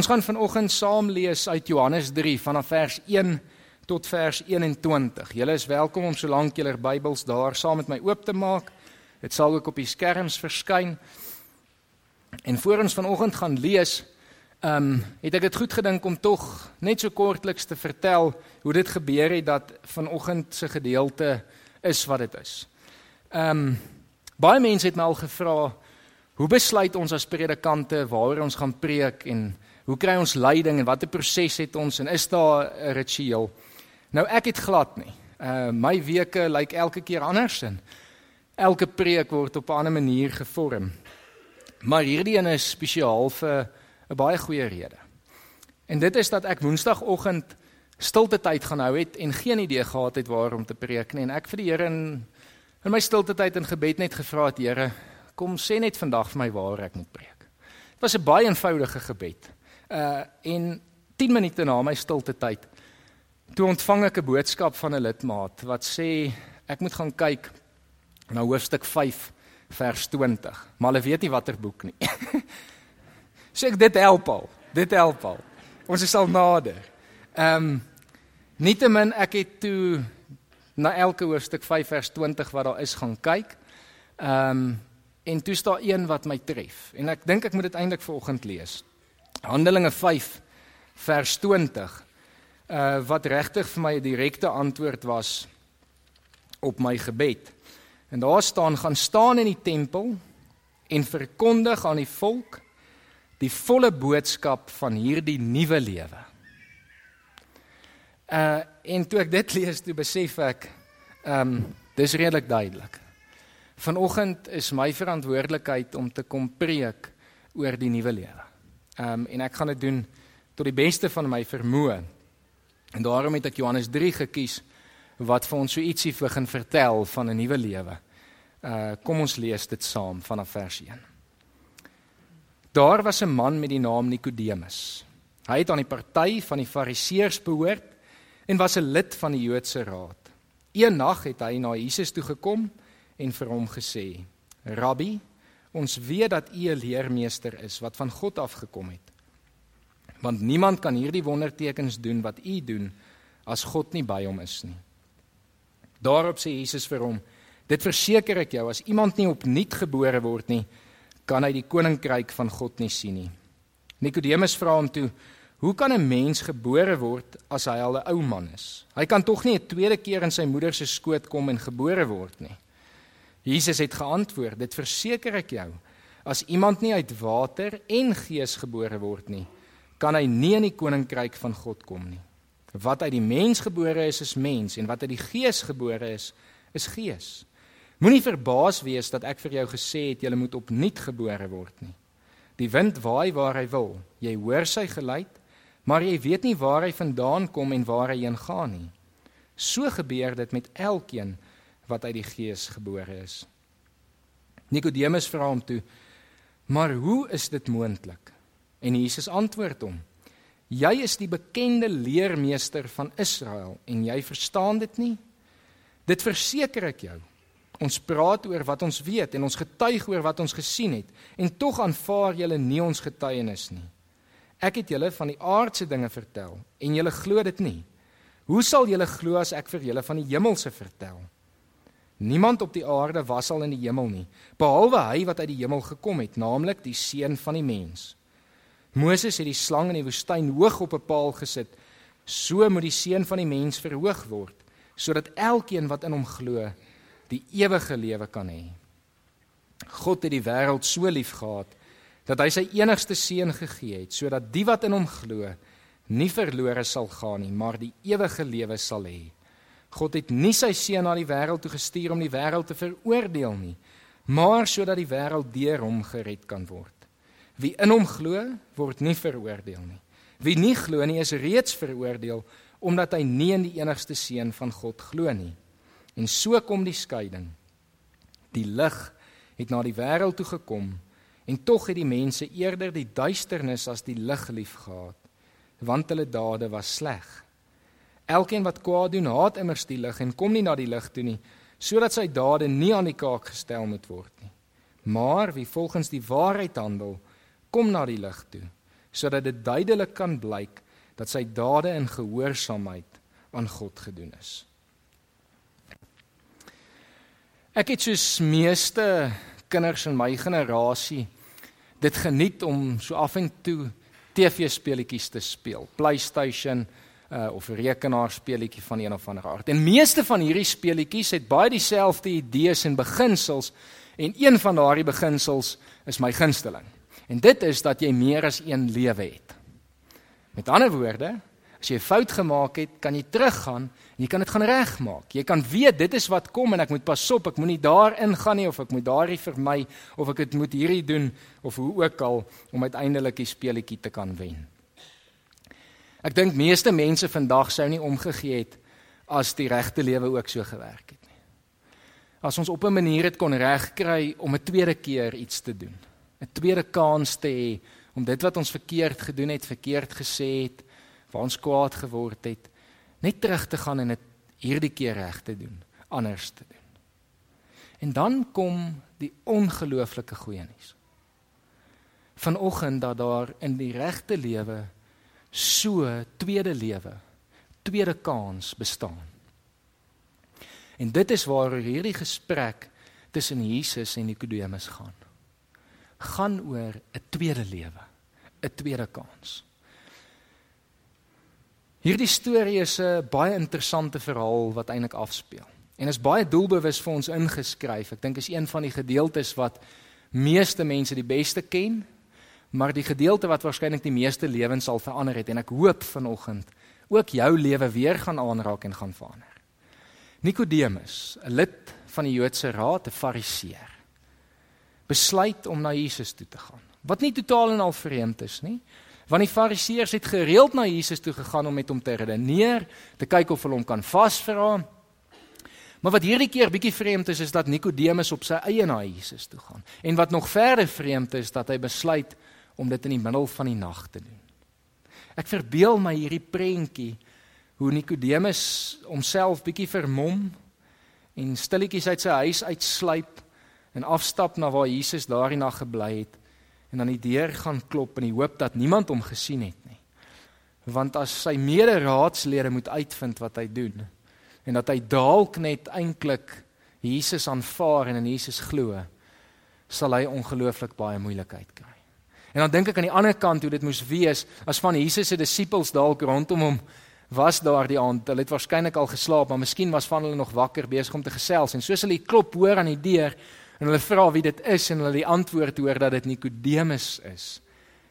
Ons gaan vanoggend saam lees uit Johannes 3 vanaf vers 1 tot vers 21. Julle is welkom om solank julle Bybels daar saam met my oop te maak. Dit sal ook op die skerms verskyn. En voor ons vanoggend gaan lees, ehm um, het ek dit goed gedink om tog net so kortliks te vertel hoe dit gebeur het dat vanoggend se gedeelte is wat dit is. Ehm um, baie mense het my al gevra hoe besluit ons as predikante waaroor ons gaan preek en Hoe kry ons leiding en watter proses het ons en is daar 'n ritueel? Nou ek het glad nie. Uh my weke lyk elke keer anders en elke preek word op 'n ander manier gevorm. Maar hierdie een is spesiaal vir 'n baie goeie rede. En dit is dat ek Woensdagoggend stilte tyd gaan hou het en geen idee gehad het waar om te preek nie en ek vir die Here in in my stilte tyd in gebed net gevra het Here, kom sê net vandag vir my waar ek moet preek. Dit was 'n baie eenvoudige gebed. Uh en 10 minute na my stilte tyd toe ontvang ek 'n boodskap van 'n lidmaat wat sê ek moet gaan kyk na hoofstuk 5 vers 20. Maar hulle weet nie watter boek nie. sê ek dit help al. Dit help al. Ons is al nader. Ehm um, nietemin ek het toe na elke hoofstuk 5 vers 20 wat daar is gaan kyk. Ehm um, en toe staan een wat my tref en ek dink ek moet dit eintlik vanoggend lees. Handelinge 5 vers 20 uh wat regtig vir my 'n direkte antwoord was op my gebed. En daar staan gaan staan in die tempel en verkondig aan die volk die volle boodskap van hierdie nuwe lewe. Uh en toe ek dit lees, toe besef ek ehm um, dis redelik duidelik. Vanoggend is my verantwoordelikheid om te kom preek oor die nuwe lewe. Ehm um, en ek gaan dit doen tot die beste van my vermoë. En daarom het ek Johannes 3 gekies wat vir ons so ietsie begin vertel van 'n nuwe lewe. Uh kom ons lees dit saam vanaf vers 1. Daar was 'n man met die naam Nikodemus. Hy het aan die party van die Fariseërs behoort en was 'n lid van die Joodse raad. Een nag het hy na Jesus toe gekom en vir hom gesê: "Rabbi, Ons weet dat U 'n leermeester is wat van God af gekom het. Want niemand kan hierdie wondertekens doen wat U doen as God nie by hom is nie. Daarop sê Jesus vir hom: Dit verseker ek jou, as iemand nie opnuut gebore word nie, kan hy die koninkryk van God nie sien nie. Nikodemus vra hom toe: Hoe kan 'n mens gebore word as hy al 'n ou man is? Hy kan tog nie 'n tweede keer in sy moeder se skoot kom en gebore word nie. Jesus het geantwoord: "Dit verseker ek jou, as iemand nie uit water en gees gebore word nie, kan hy nie in die koninkryk van God kom nie. Wat uit die mens gebore is, is mens en wat uit die gees gebore is, is gees. Moenie verbaas wees dat ek vir jou gesê het jy moet opnuut gebore word nie. Die wind waai waar hy wil. Jy hoor sy geluid, maar jy weet nie waar hy vandaan kom en waar hy heen gaan nie. So gebeur dit met elkeen wat uit die gees gebore is. Nikodemus vra hom toe: "Maar hoe is dit moontlik?" En Jesus antwoord hom: "Jy is die bekende leermeester van Israel en jy verstaan dit nie? Dit verseker ek jou. Ons praat oor wat ons weet en ons getuig oor wat ons gesien het en tog aanvaar julle nie ons getuienis nie. Ek het julle van die aardse dinge vertel en julle glo dit nie. Hoe sal julle glo as ek vir julle van die hemelse vertel?" Niemand op die aarde was al in die hemel nie, behalwe hy wat uit die hemel gekom het, naamlik die seun van die mens. Moses het die slang in die woestyn hoog op 'n paal gesit. So moet die seun van die mens verhoog word, sodat elkeen wat in hom glo, die ewige lewe kan hê. God het die wêreld so lief gehad dat hy sy enigste seun gegee het, sodat die wat in hom glo, nie verlore sal gaan nie, maar die ewige lewe sal hê. God het nie sy seun na die wêreld toe gestuur om die wêreld te veroordeel nie, maar sodat die wêreld deur hom gered kan word. Wie in hom glo, word nie veroordeel nie. Wie nie glo nie, is reeds veroordeel omdat hy nie in die enigste seun van God glo nie. En so kom die skeiding. Die lig het na die wêreld toe gekom en tog het die mense eerder die duisternis as die lig liefgehad, want hulle dade was sleg. Elkeen wat kwaad doen, haat immers die lig en kom nie na die lig toe nie, sodat sy dade nie aan die kaak gestel moet word nie. Maar wie volgens die waarheid handel, kom na die lig toe, sodat dit duidelik kan blyk dat sy dade in gehoorsaamheid aan God gedoen is. Ek het soos meeste kinders in my generasie dit geniet om so af en toe TV-speletjies te speel. PlayStation uh, of 'n rekenaarspeletjie van een of ander aard. En meeste van hierdie speletjies het baie dieselfde idees en beginsels en een van daardie beginsels is my gunsteling. En dit is dat jy meer as een lewe het. Met ander woorde, as jy 'n fout gemaak het, kan jy teruggaan en jy kan dit gaan regmaak. Jy kan weet dit is wat kom en ek moet pas op, ek moenie daarin gaan nie of ek moet daardie vermy of ek moet hierdie doen of hoe ook al om uiteindelik die speletjie te kan wen. Ek dink meeste mense vandag sou nie omgegee het as die regte lewe ook so gewerk het nie. As ons op 'n manier dit kon regkry om 'n tweede keer iets te doen, 'n tweede kans te hê om dit wat ons verkeerd gedoen het, verkeerd gesê het, waar ons kwaad geword het, net terug te gaan en dit hierdie keer reg te doen, anders te doen. En dan kom die ongelooflike goeie nuus. Vanoggend dat daar in die regte lewe so tweede lewe, tweede kans bestaan. En dit is waar hierdie gesprek tussen Jesus en Nikodemus gaan. Gaan oor 'n tweede lewe, 'n tweede kans. Hierdie storie is 'n baie interessante verhaal wat eintlik afspeel. En is baie doelbewus vir ons ingeskryf. Ek dink is een van die gedeeltes wat meeste mense die beste ken maar die gedeelte wat waarskynlik die meeste lewens sal verander het en ek hoop vanoggend ook jou lewe weer gaan aanraak en gaan verander. Nikodemus, 'n lid van die Joodse raad, 'n Fariseer, besluit om na Jesus toe te gaan. Wat nie totaal en al vreemd is nie, want die Fariseërs het gereeld na Jesus toe gegaan om met hom te redeneer, te kyk of hulle hom kan vasvra. Maar wat hierdie keer bietjie vreemd is, is dat Nikodemus op sy eie na Jesus toe gaan. En wat nog verder vreemd is, dat hy besluit om dit in die middel van die nag te doen. Ek verbeel my hierdie prentjie hoe Nikodemus homself bietjie vermom en stilletjies uit sy huis uitsluip en afstap na waar Jesus daardie nag gebly het en aan die deur gaan klop in die hoop dat niemand hom gesien het nie. Want as sy mederaadslede moet uitvind wat hy doen en dat hy dalk net eintlik Jesus aanvaar en in Jesus glo, sal hy ongelooflik baie moeilikheid kry. En dan dink ek aan die ander kant hoe dit moes wees as van Jesus se disippels dalk rondom hom was daardie aand. Hulle het waarskynlik al geslaap, maar miskien was van hulle nog wakker besig om te gesels en soos hulle klop hoor aan die deur en hulle vra wie dit is en hulle die antwoord hoor dat dit Nikodemus is.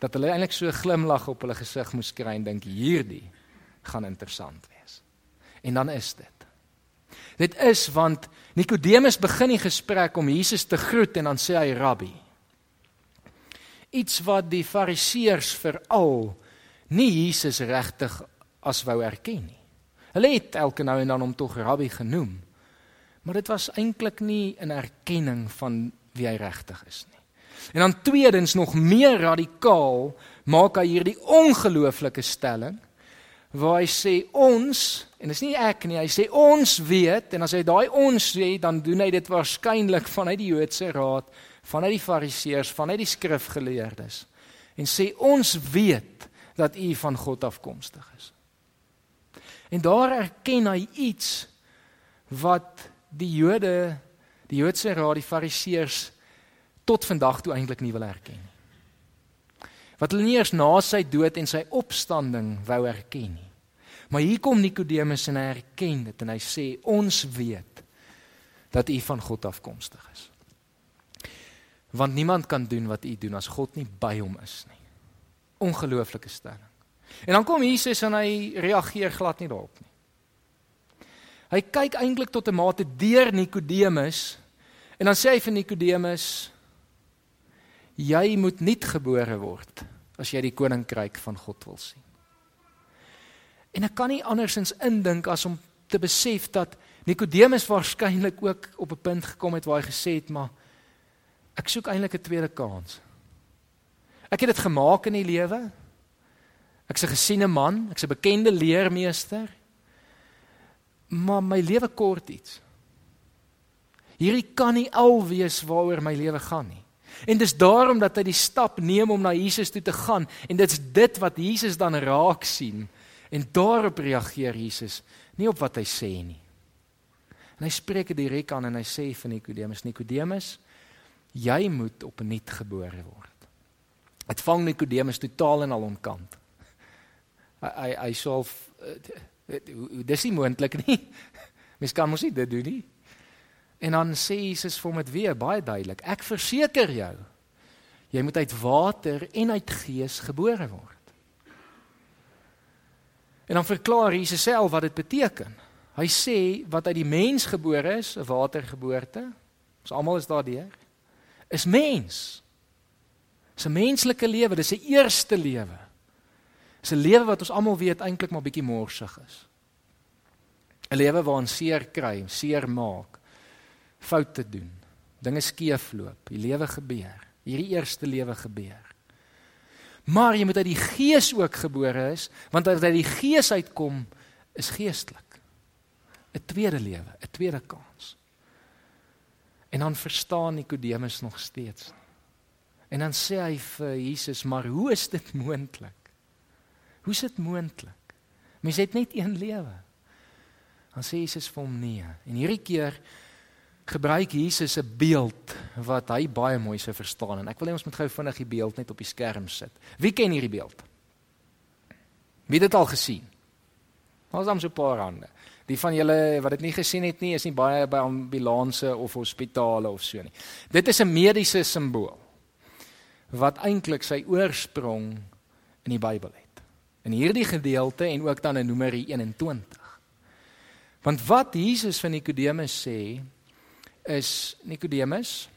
Dat hulle eintlik so 'n glimlag op hulle gesig moes kry en dink hierdie gaan interessant wees. En dan is dit. Dit is want Nikodemus begin die gesprek om Jesus te groet en dan sê hy rabbi iets wat die fariseërs veral nie Jesus regtig as wou erken nie. Hulle het elke nou en dan hom tog rabbi genoem. Maar dit was eintlik nie 'n erkenning van wie hy regtig is nie. En dan tweedens nog meer radikaal maak hy hierdie ongelooflike stelling waar hy sê ons en dis nie ek nie hy sê ons weet en as hy daai ons sê dan doen hy dit waarskynlik vanuit die Joodse raad vanuit die fariseërs, vanuit die skrifgeleerdes en sê ons weet dat u van God afkomstig is. En daar erken hy iets wat die Jode, die Joodse raad, die fariseërs tot vandag toe eintlik nie wil erken nie. Wat hulle nie eers na sy dood en sy opstanding wou erken nie. Maar hier kom Nikodemus en hy erken dit en hy sê ons weet dat u van God afkomstig is want niemand kan doen wat u doen as God nie by hom is nie. Ongelooflike stelling. En dan kom Jesus en hy reageer glad nie daarop nie. Hy kyk eintlik tot 'n mate deur Nikodemus en dan sê hy vir Nikodemus jy moet nuut gebore word as jy die koninkryk van God wil sien. En ek kan nie andersins indink as om te besef dat Nikodemus waarskynlik ook op 'n punt gekom het waar hy gesê het maar Ek soek eintlik 'n tweede kans. Ek het dit gemaak in die lewe. Ek's 'n gesiene man, ek's 'n bekende leermeester. Maar my lewe kort iets. Hierdie kan nie al wees waaroor my lewe gaan nie. En dis daarom dat hy die stap neem om na Jesus toe te gaan en dit's dit wat Jesus dan raak sien en daarop reageer Jesus, nie op wat hy sê nie. En hy spreek dit direk aan en hy sê vir Nikodemus, Nikodemus, jy moet opnuut gebore word. Dit vang Nikodemus totaal en al onkant. Hy hy hy sê al dis nie moontlik nie. Mens kan mos nie dit doen nie. En dan sê Jesus vir hom dit weer baie duidelik. Ek verseker jou, jy moet uit water en uit gees gebore word. En dan verklaar Jesus self wat dit beteken. Hy sê wat uit die mens gebore is, 'n watergeboorte, ons almal is daardeur, is mens. Dis 'n menslike lewe, dis 'n eerste lewe. Dis 'n lewe wat ons almal weet eintlik maar bietjie morsig is. 'n Lewe waarin seer kry, seer maak, foute doen, dinge skeefloop, die lewe gebeur. Hierdie eerste lewe gebeur. Maar jy moet uit die gees ook gebore is, want as uit die gees uitkom is geestelik. 'n Tweede lewe, 'n tweede kans. En dan verstaan Nikodemus nog steeds. En dan sê hy vir Jesus, "Maar hoe is dit moontlik? Hoe is dit moontlik? Mens het net een lewe." Dan sê Jesus vir hom, "Nee." En hierdie keer gebruik Jesus 'n beeld wat hy baie mooi sou verstaan en ek wil hê ons moet gou vinnig die beeld net op die skerm sit. Wie ken hierdie beeld? Wie het dit al gesien? Ons het so 'n paar hande. Die van julle wat dit nie gesien het nie, is nie baie by ambulanse of hospitale of so nie. Dit is 'n mediese simbool wat eintlik sy oorsprong in die Bybel het. In hierdie gedeelte en ook dan in Numeri 21. Want wat Jesus van Nikodemus sê, is Nikodemus,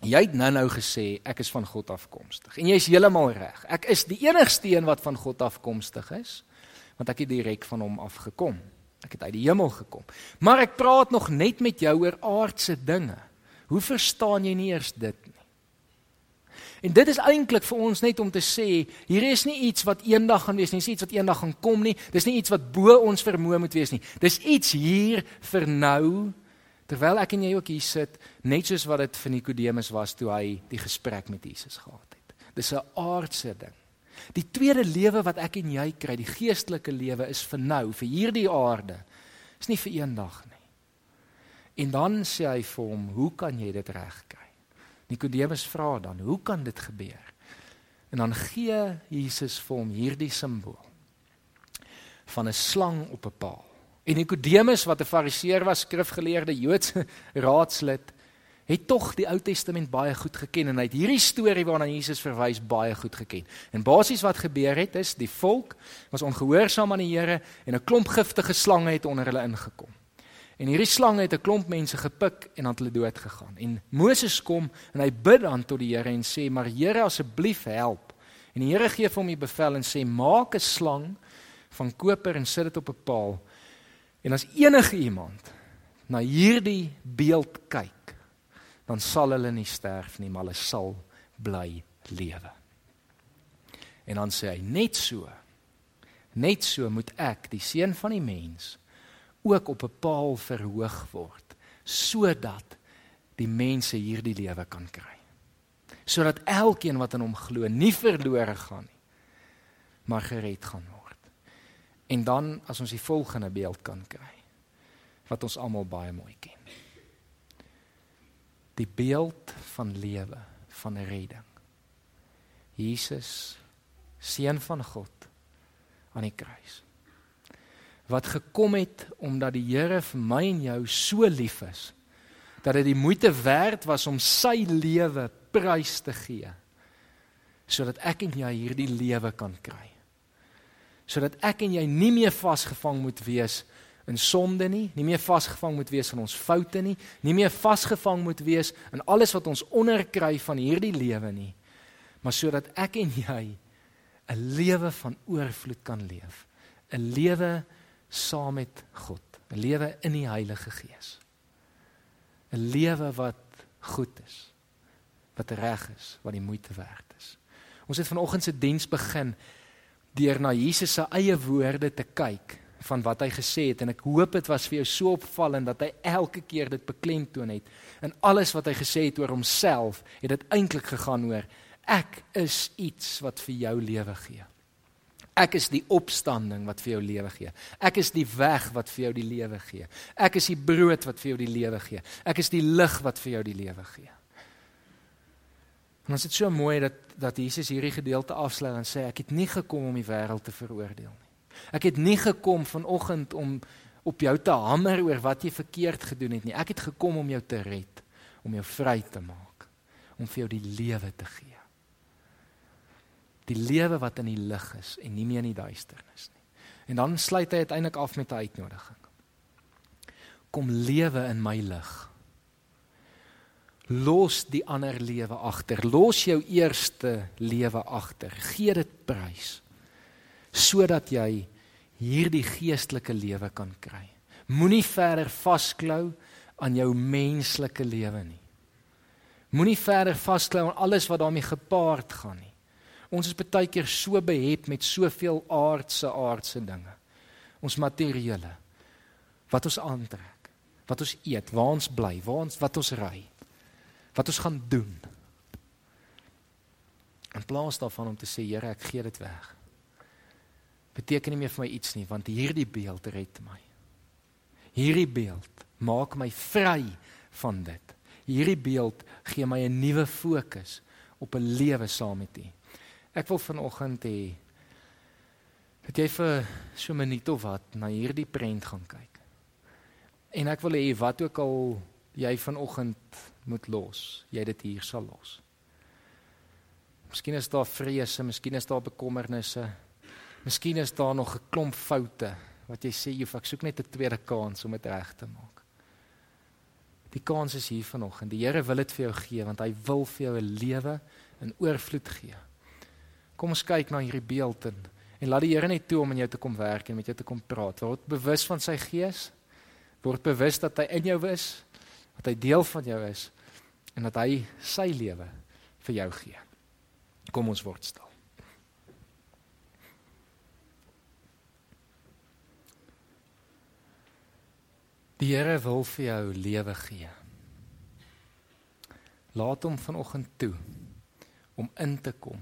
jy het nou-nou gesê ek is van God afkomstig. En jy's heeltemal reg. Ek is die enigste een wat van God afkomstig is, want ek het direk van hom afgekom. Ek het uit die hemel gekom. Maar ek praat nog net met jou oor aardse dinge. Hoe verstaan jy nie eers dit nie? En dit is eintlik vir ons net om te sê, hier is nie iets wat eendag gaan wees nie, dis iets wat eendag gaan kom nie. Dis nie iets wat bo ons vermoë moet wees nie. Dis iets hier vir nou Terwyl ek en jy ook hier sit, net soos wat dit vir Nikodemus was toe hy die gesprek met Jesus gehad het. Dis 'n aardse ding. Die tweede lewe wat ek en jy kry, die geestelike lewe is vir nou, vir hierdie aarde. Is nie vir eendag nie. En dan sê hy vir hom, "Hoe kan jy dit regkry?" Nikodemus vra dan, "Hoe kan dit gebeur?" En dan gee Jesus vir hom hierdie simbool van 'n slang op 'n paal. En Nikodemus wat 'n Fariseer was, skrifgeleerde Joodse raadslid, het tog die Ou Testament baie goed geken en hy het hierdie storie waarna Jesus verwys baie goed geken. En basies wat gebeur het is die volk was ongehoorsaam aan die Here en 'n klomp giftige slange het onder hulle ingekom. En hierdie slange het 'n klomp mense gepik en aan hulle dood gegaan. En Moses kom en hy bid dan tot die Here en sê: "Maar Here, asseblief help." En die Here gee vir hom die bevel en sê: "Maak 'n slang van koper en sit dit op 'n paal." En as enige iemand na hierdie beeld kyk, dan sal hulle nie sterf nie, maar hulle sal bly lewe. En dan sê hy net so. Net so moet ek, die seun van die mens, ook op 'n paal verhoog word sodat die mense hierdie lewe kan kry. Sodat elkeen wat in hom glo nie verlore gaan nie, maar gered gaan word. En dan as ons die volgende beeld kan kry wat ons almal baie mooi ken. Die beeld van lewe, van redding. Jesus seun van God aan die kruis. Wat gekom het omdat die Here vir my en jou so lief is dat dit die moeite werd was om sy lewe prys te gee sodat ek en jy hierdie lewe kan kry sodat ek en jy nie meer vasgevang moet wees in sonde nie, nie meer vasgevang moet wees in ons foute nie, nie meer vasgevang moet wees in alles wat ons onderkry van hierdie lewe nie, maar sodat ek en jy 'n lewe van oorvloed kan leef, 'n lewe saam met God, 'n lewe in die Heilige Gees. 'n lewe wat goed is, wat reg is, wat die moeite werd is. Ons het vanoggend se diens begin deur na Jesus se eie woorde te kyk van wat hy gesê het en ek hoop dit was vir jou so opvallend dat hy elke keer dit beklemtoon het. En alles wat hy gesê het oor homself, het dit eintlik gegaan oor ek is iets wat vir jou lewe gee. Ek is die opstanding wat vir jou lewe gee. Ek is die weg wat vir jou die lewe gee. Ek is die brood wat vir jou die lewe gee. Ek is die lig wat vir jou die lewe gee. En ons het so mooi dat dat Jesus hierdie gedeelte afsluit en sê ek het nie gekom om die wêreld te veroordeel. Ek het nie gekom vanoggend om op jou te hamer oor wat jy verkeerd gedoen het nie. Ek het gekom om jou te red, om jou vry te maak, om vir jou die lewe te gee. Die lewe wat in die lig is en nie meer in die duisternis nie. En dan sluit hy uiteindelik af met 'n uitnodiging. Kom lewe in my lig. Los die ander lewe agter. Los jou eerste lewe agter. Gee dit prys sodat jy hierdie geestelike lewe kan kry. Moenie verder vasklou aan jou menslike lewe nie. Moenie verder vasklou aan alles wat daarmee gepaard gaan nie. Ons is baie keer so behept met soveel aardse aardse dinge. Ons materiële wat ons aantrek, wat ons eet, waar ons bly, waar ons wat ons ry, wat ons gaan doen. In plaas daarvan om te sê Here, ek gee dit weg beteken nie meer vir my iets nie want hierdie beeld red my. Hierdie beeld maak my vry van dit. Hierdie beeld gee my 'n nuwe fokus op 'n lewe saam met U. Ek wil vanoggend hê dat jy vir so 'n minuut of wat na hierdie prent gaan kyk. En ek wil hê wat ook al jy vanoggend moet los, jy dit hier sal los. Miskien is daar vrese, miskien is daar bekommernisse, Miskien is daar nog 'n klomp foute wat jy sê jy ek soek net 'n tweede kans om dit reg te maak. Die kans is hier vanoggend. Die Here wil dit vir jou gee want hy wil vir jou 'n lewe in oorvloed gee. Kom ons kyk na hierdie beeld en, en laat die Here net toe om in jou te kom werk en met jou te kom praat. Word bewus van sy gees. Word bewus dat hy in jou is, dat hy deel van jou is en dat hy sy lewe vir jou gee. Kom ons word stil. Die Here wil vir jou lewe gee. Laat hom vanoggend toe om in te kom.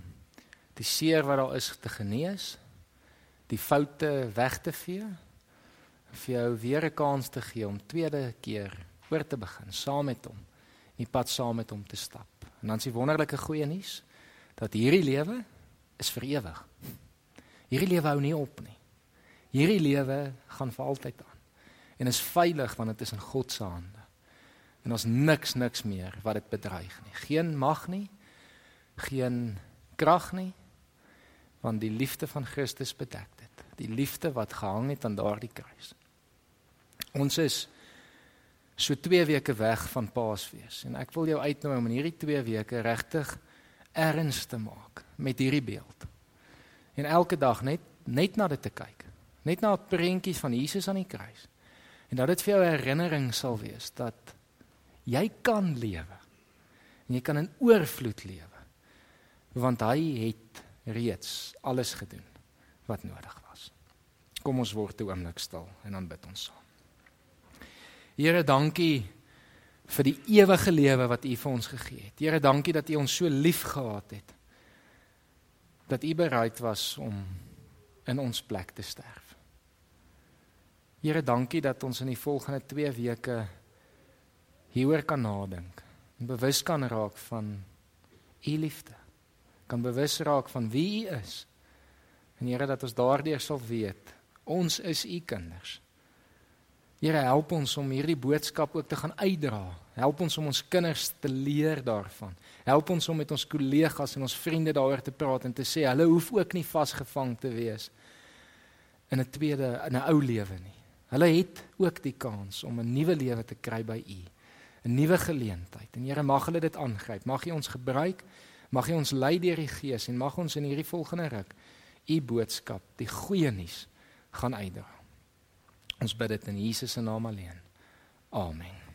Die seer wat daar is te genees, die foute weg te vee, vir jou weer 'n kans te gee om tweede keer oor te begin saam met hom, in die pad saam met hom te stap. En dan is die wonderlike goeie nuus dat hierdie lewe is vir ewig. Hierdie lewe hou nie op nie. Hierdie lewe gaan vir altyd aan en is veilig want dit is in God se hande. En ons niks niks meer wat dit bedreig nie. Geen mag nie, geen krag nie want die liefde van Christus bedek dit. Die liefde wat gehang het aan daardie kruis. Ons is so 2 weke weg van Paasfees en ek wil jou uitnooi om in hierdie 2 weke regtig erns te maak met hierdie beeld. En elke dag net net na dit te kyk. Net na 'n prentjie van Jesus aan die kruis. En dat dit vir jou 'n herinnering sal wees dat jy kan lewe. En jy kan in oorvloed lewe. Want hy het reeds alles gedoen wat nodig was. Kom ons word 'n oomblik stil en dan bid ons saam. Here, dankie vir die ewige lewe wat U vir ons gegee het. Here, dankie dat U ons so lief gehad het. Dat U bereid was om in ons plek te sterf. Here, dankie dat ons in die volgende 2 weke hieroor kan nadink en bewus kan raak van u liefde. Kan bewus raak van wie u is. En Here, dat ons daardeur sal weet, ons is u kinders. Here, help ons om hierdie boodskap ook te gaan uitdra. Help ons om ons kinders te leer daarvan. Help ons om met ons kollegas en ons vriende daaroor te praat en te sê hulle hoef ook nie vasgevang te wees in 'n tweede in 'n ou lewe nie. Hulle het ook die kans om 'n nuwe lewe te kry by U. 'n Nuwe geleentheid. En Here, mag hulle dit aangryp. Mag U ons gebruik. Mag U ons lei deur die Gees en mag ons in hierdie volgende ruk U boodskap, die goeie nuus, gaan uitdra. Ons bid dit in Jesus se naam alleen. Amen.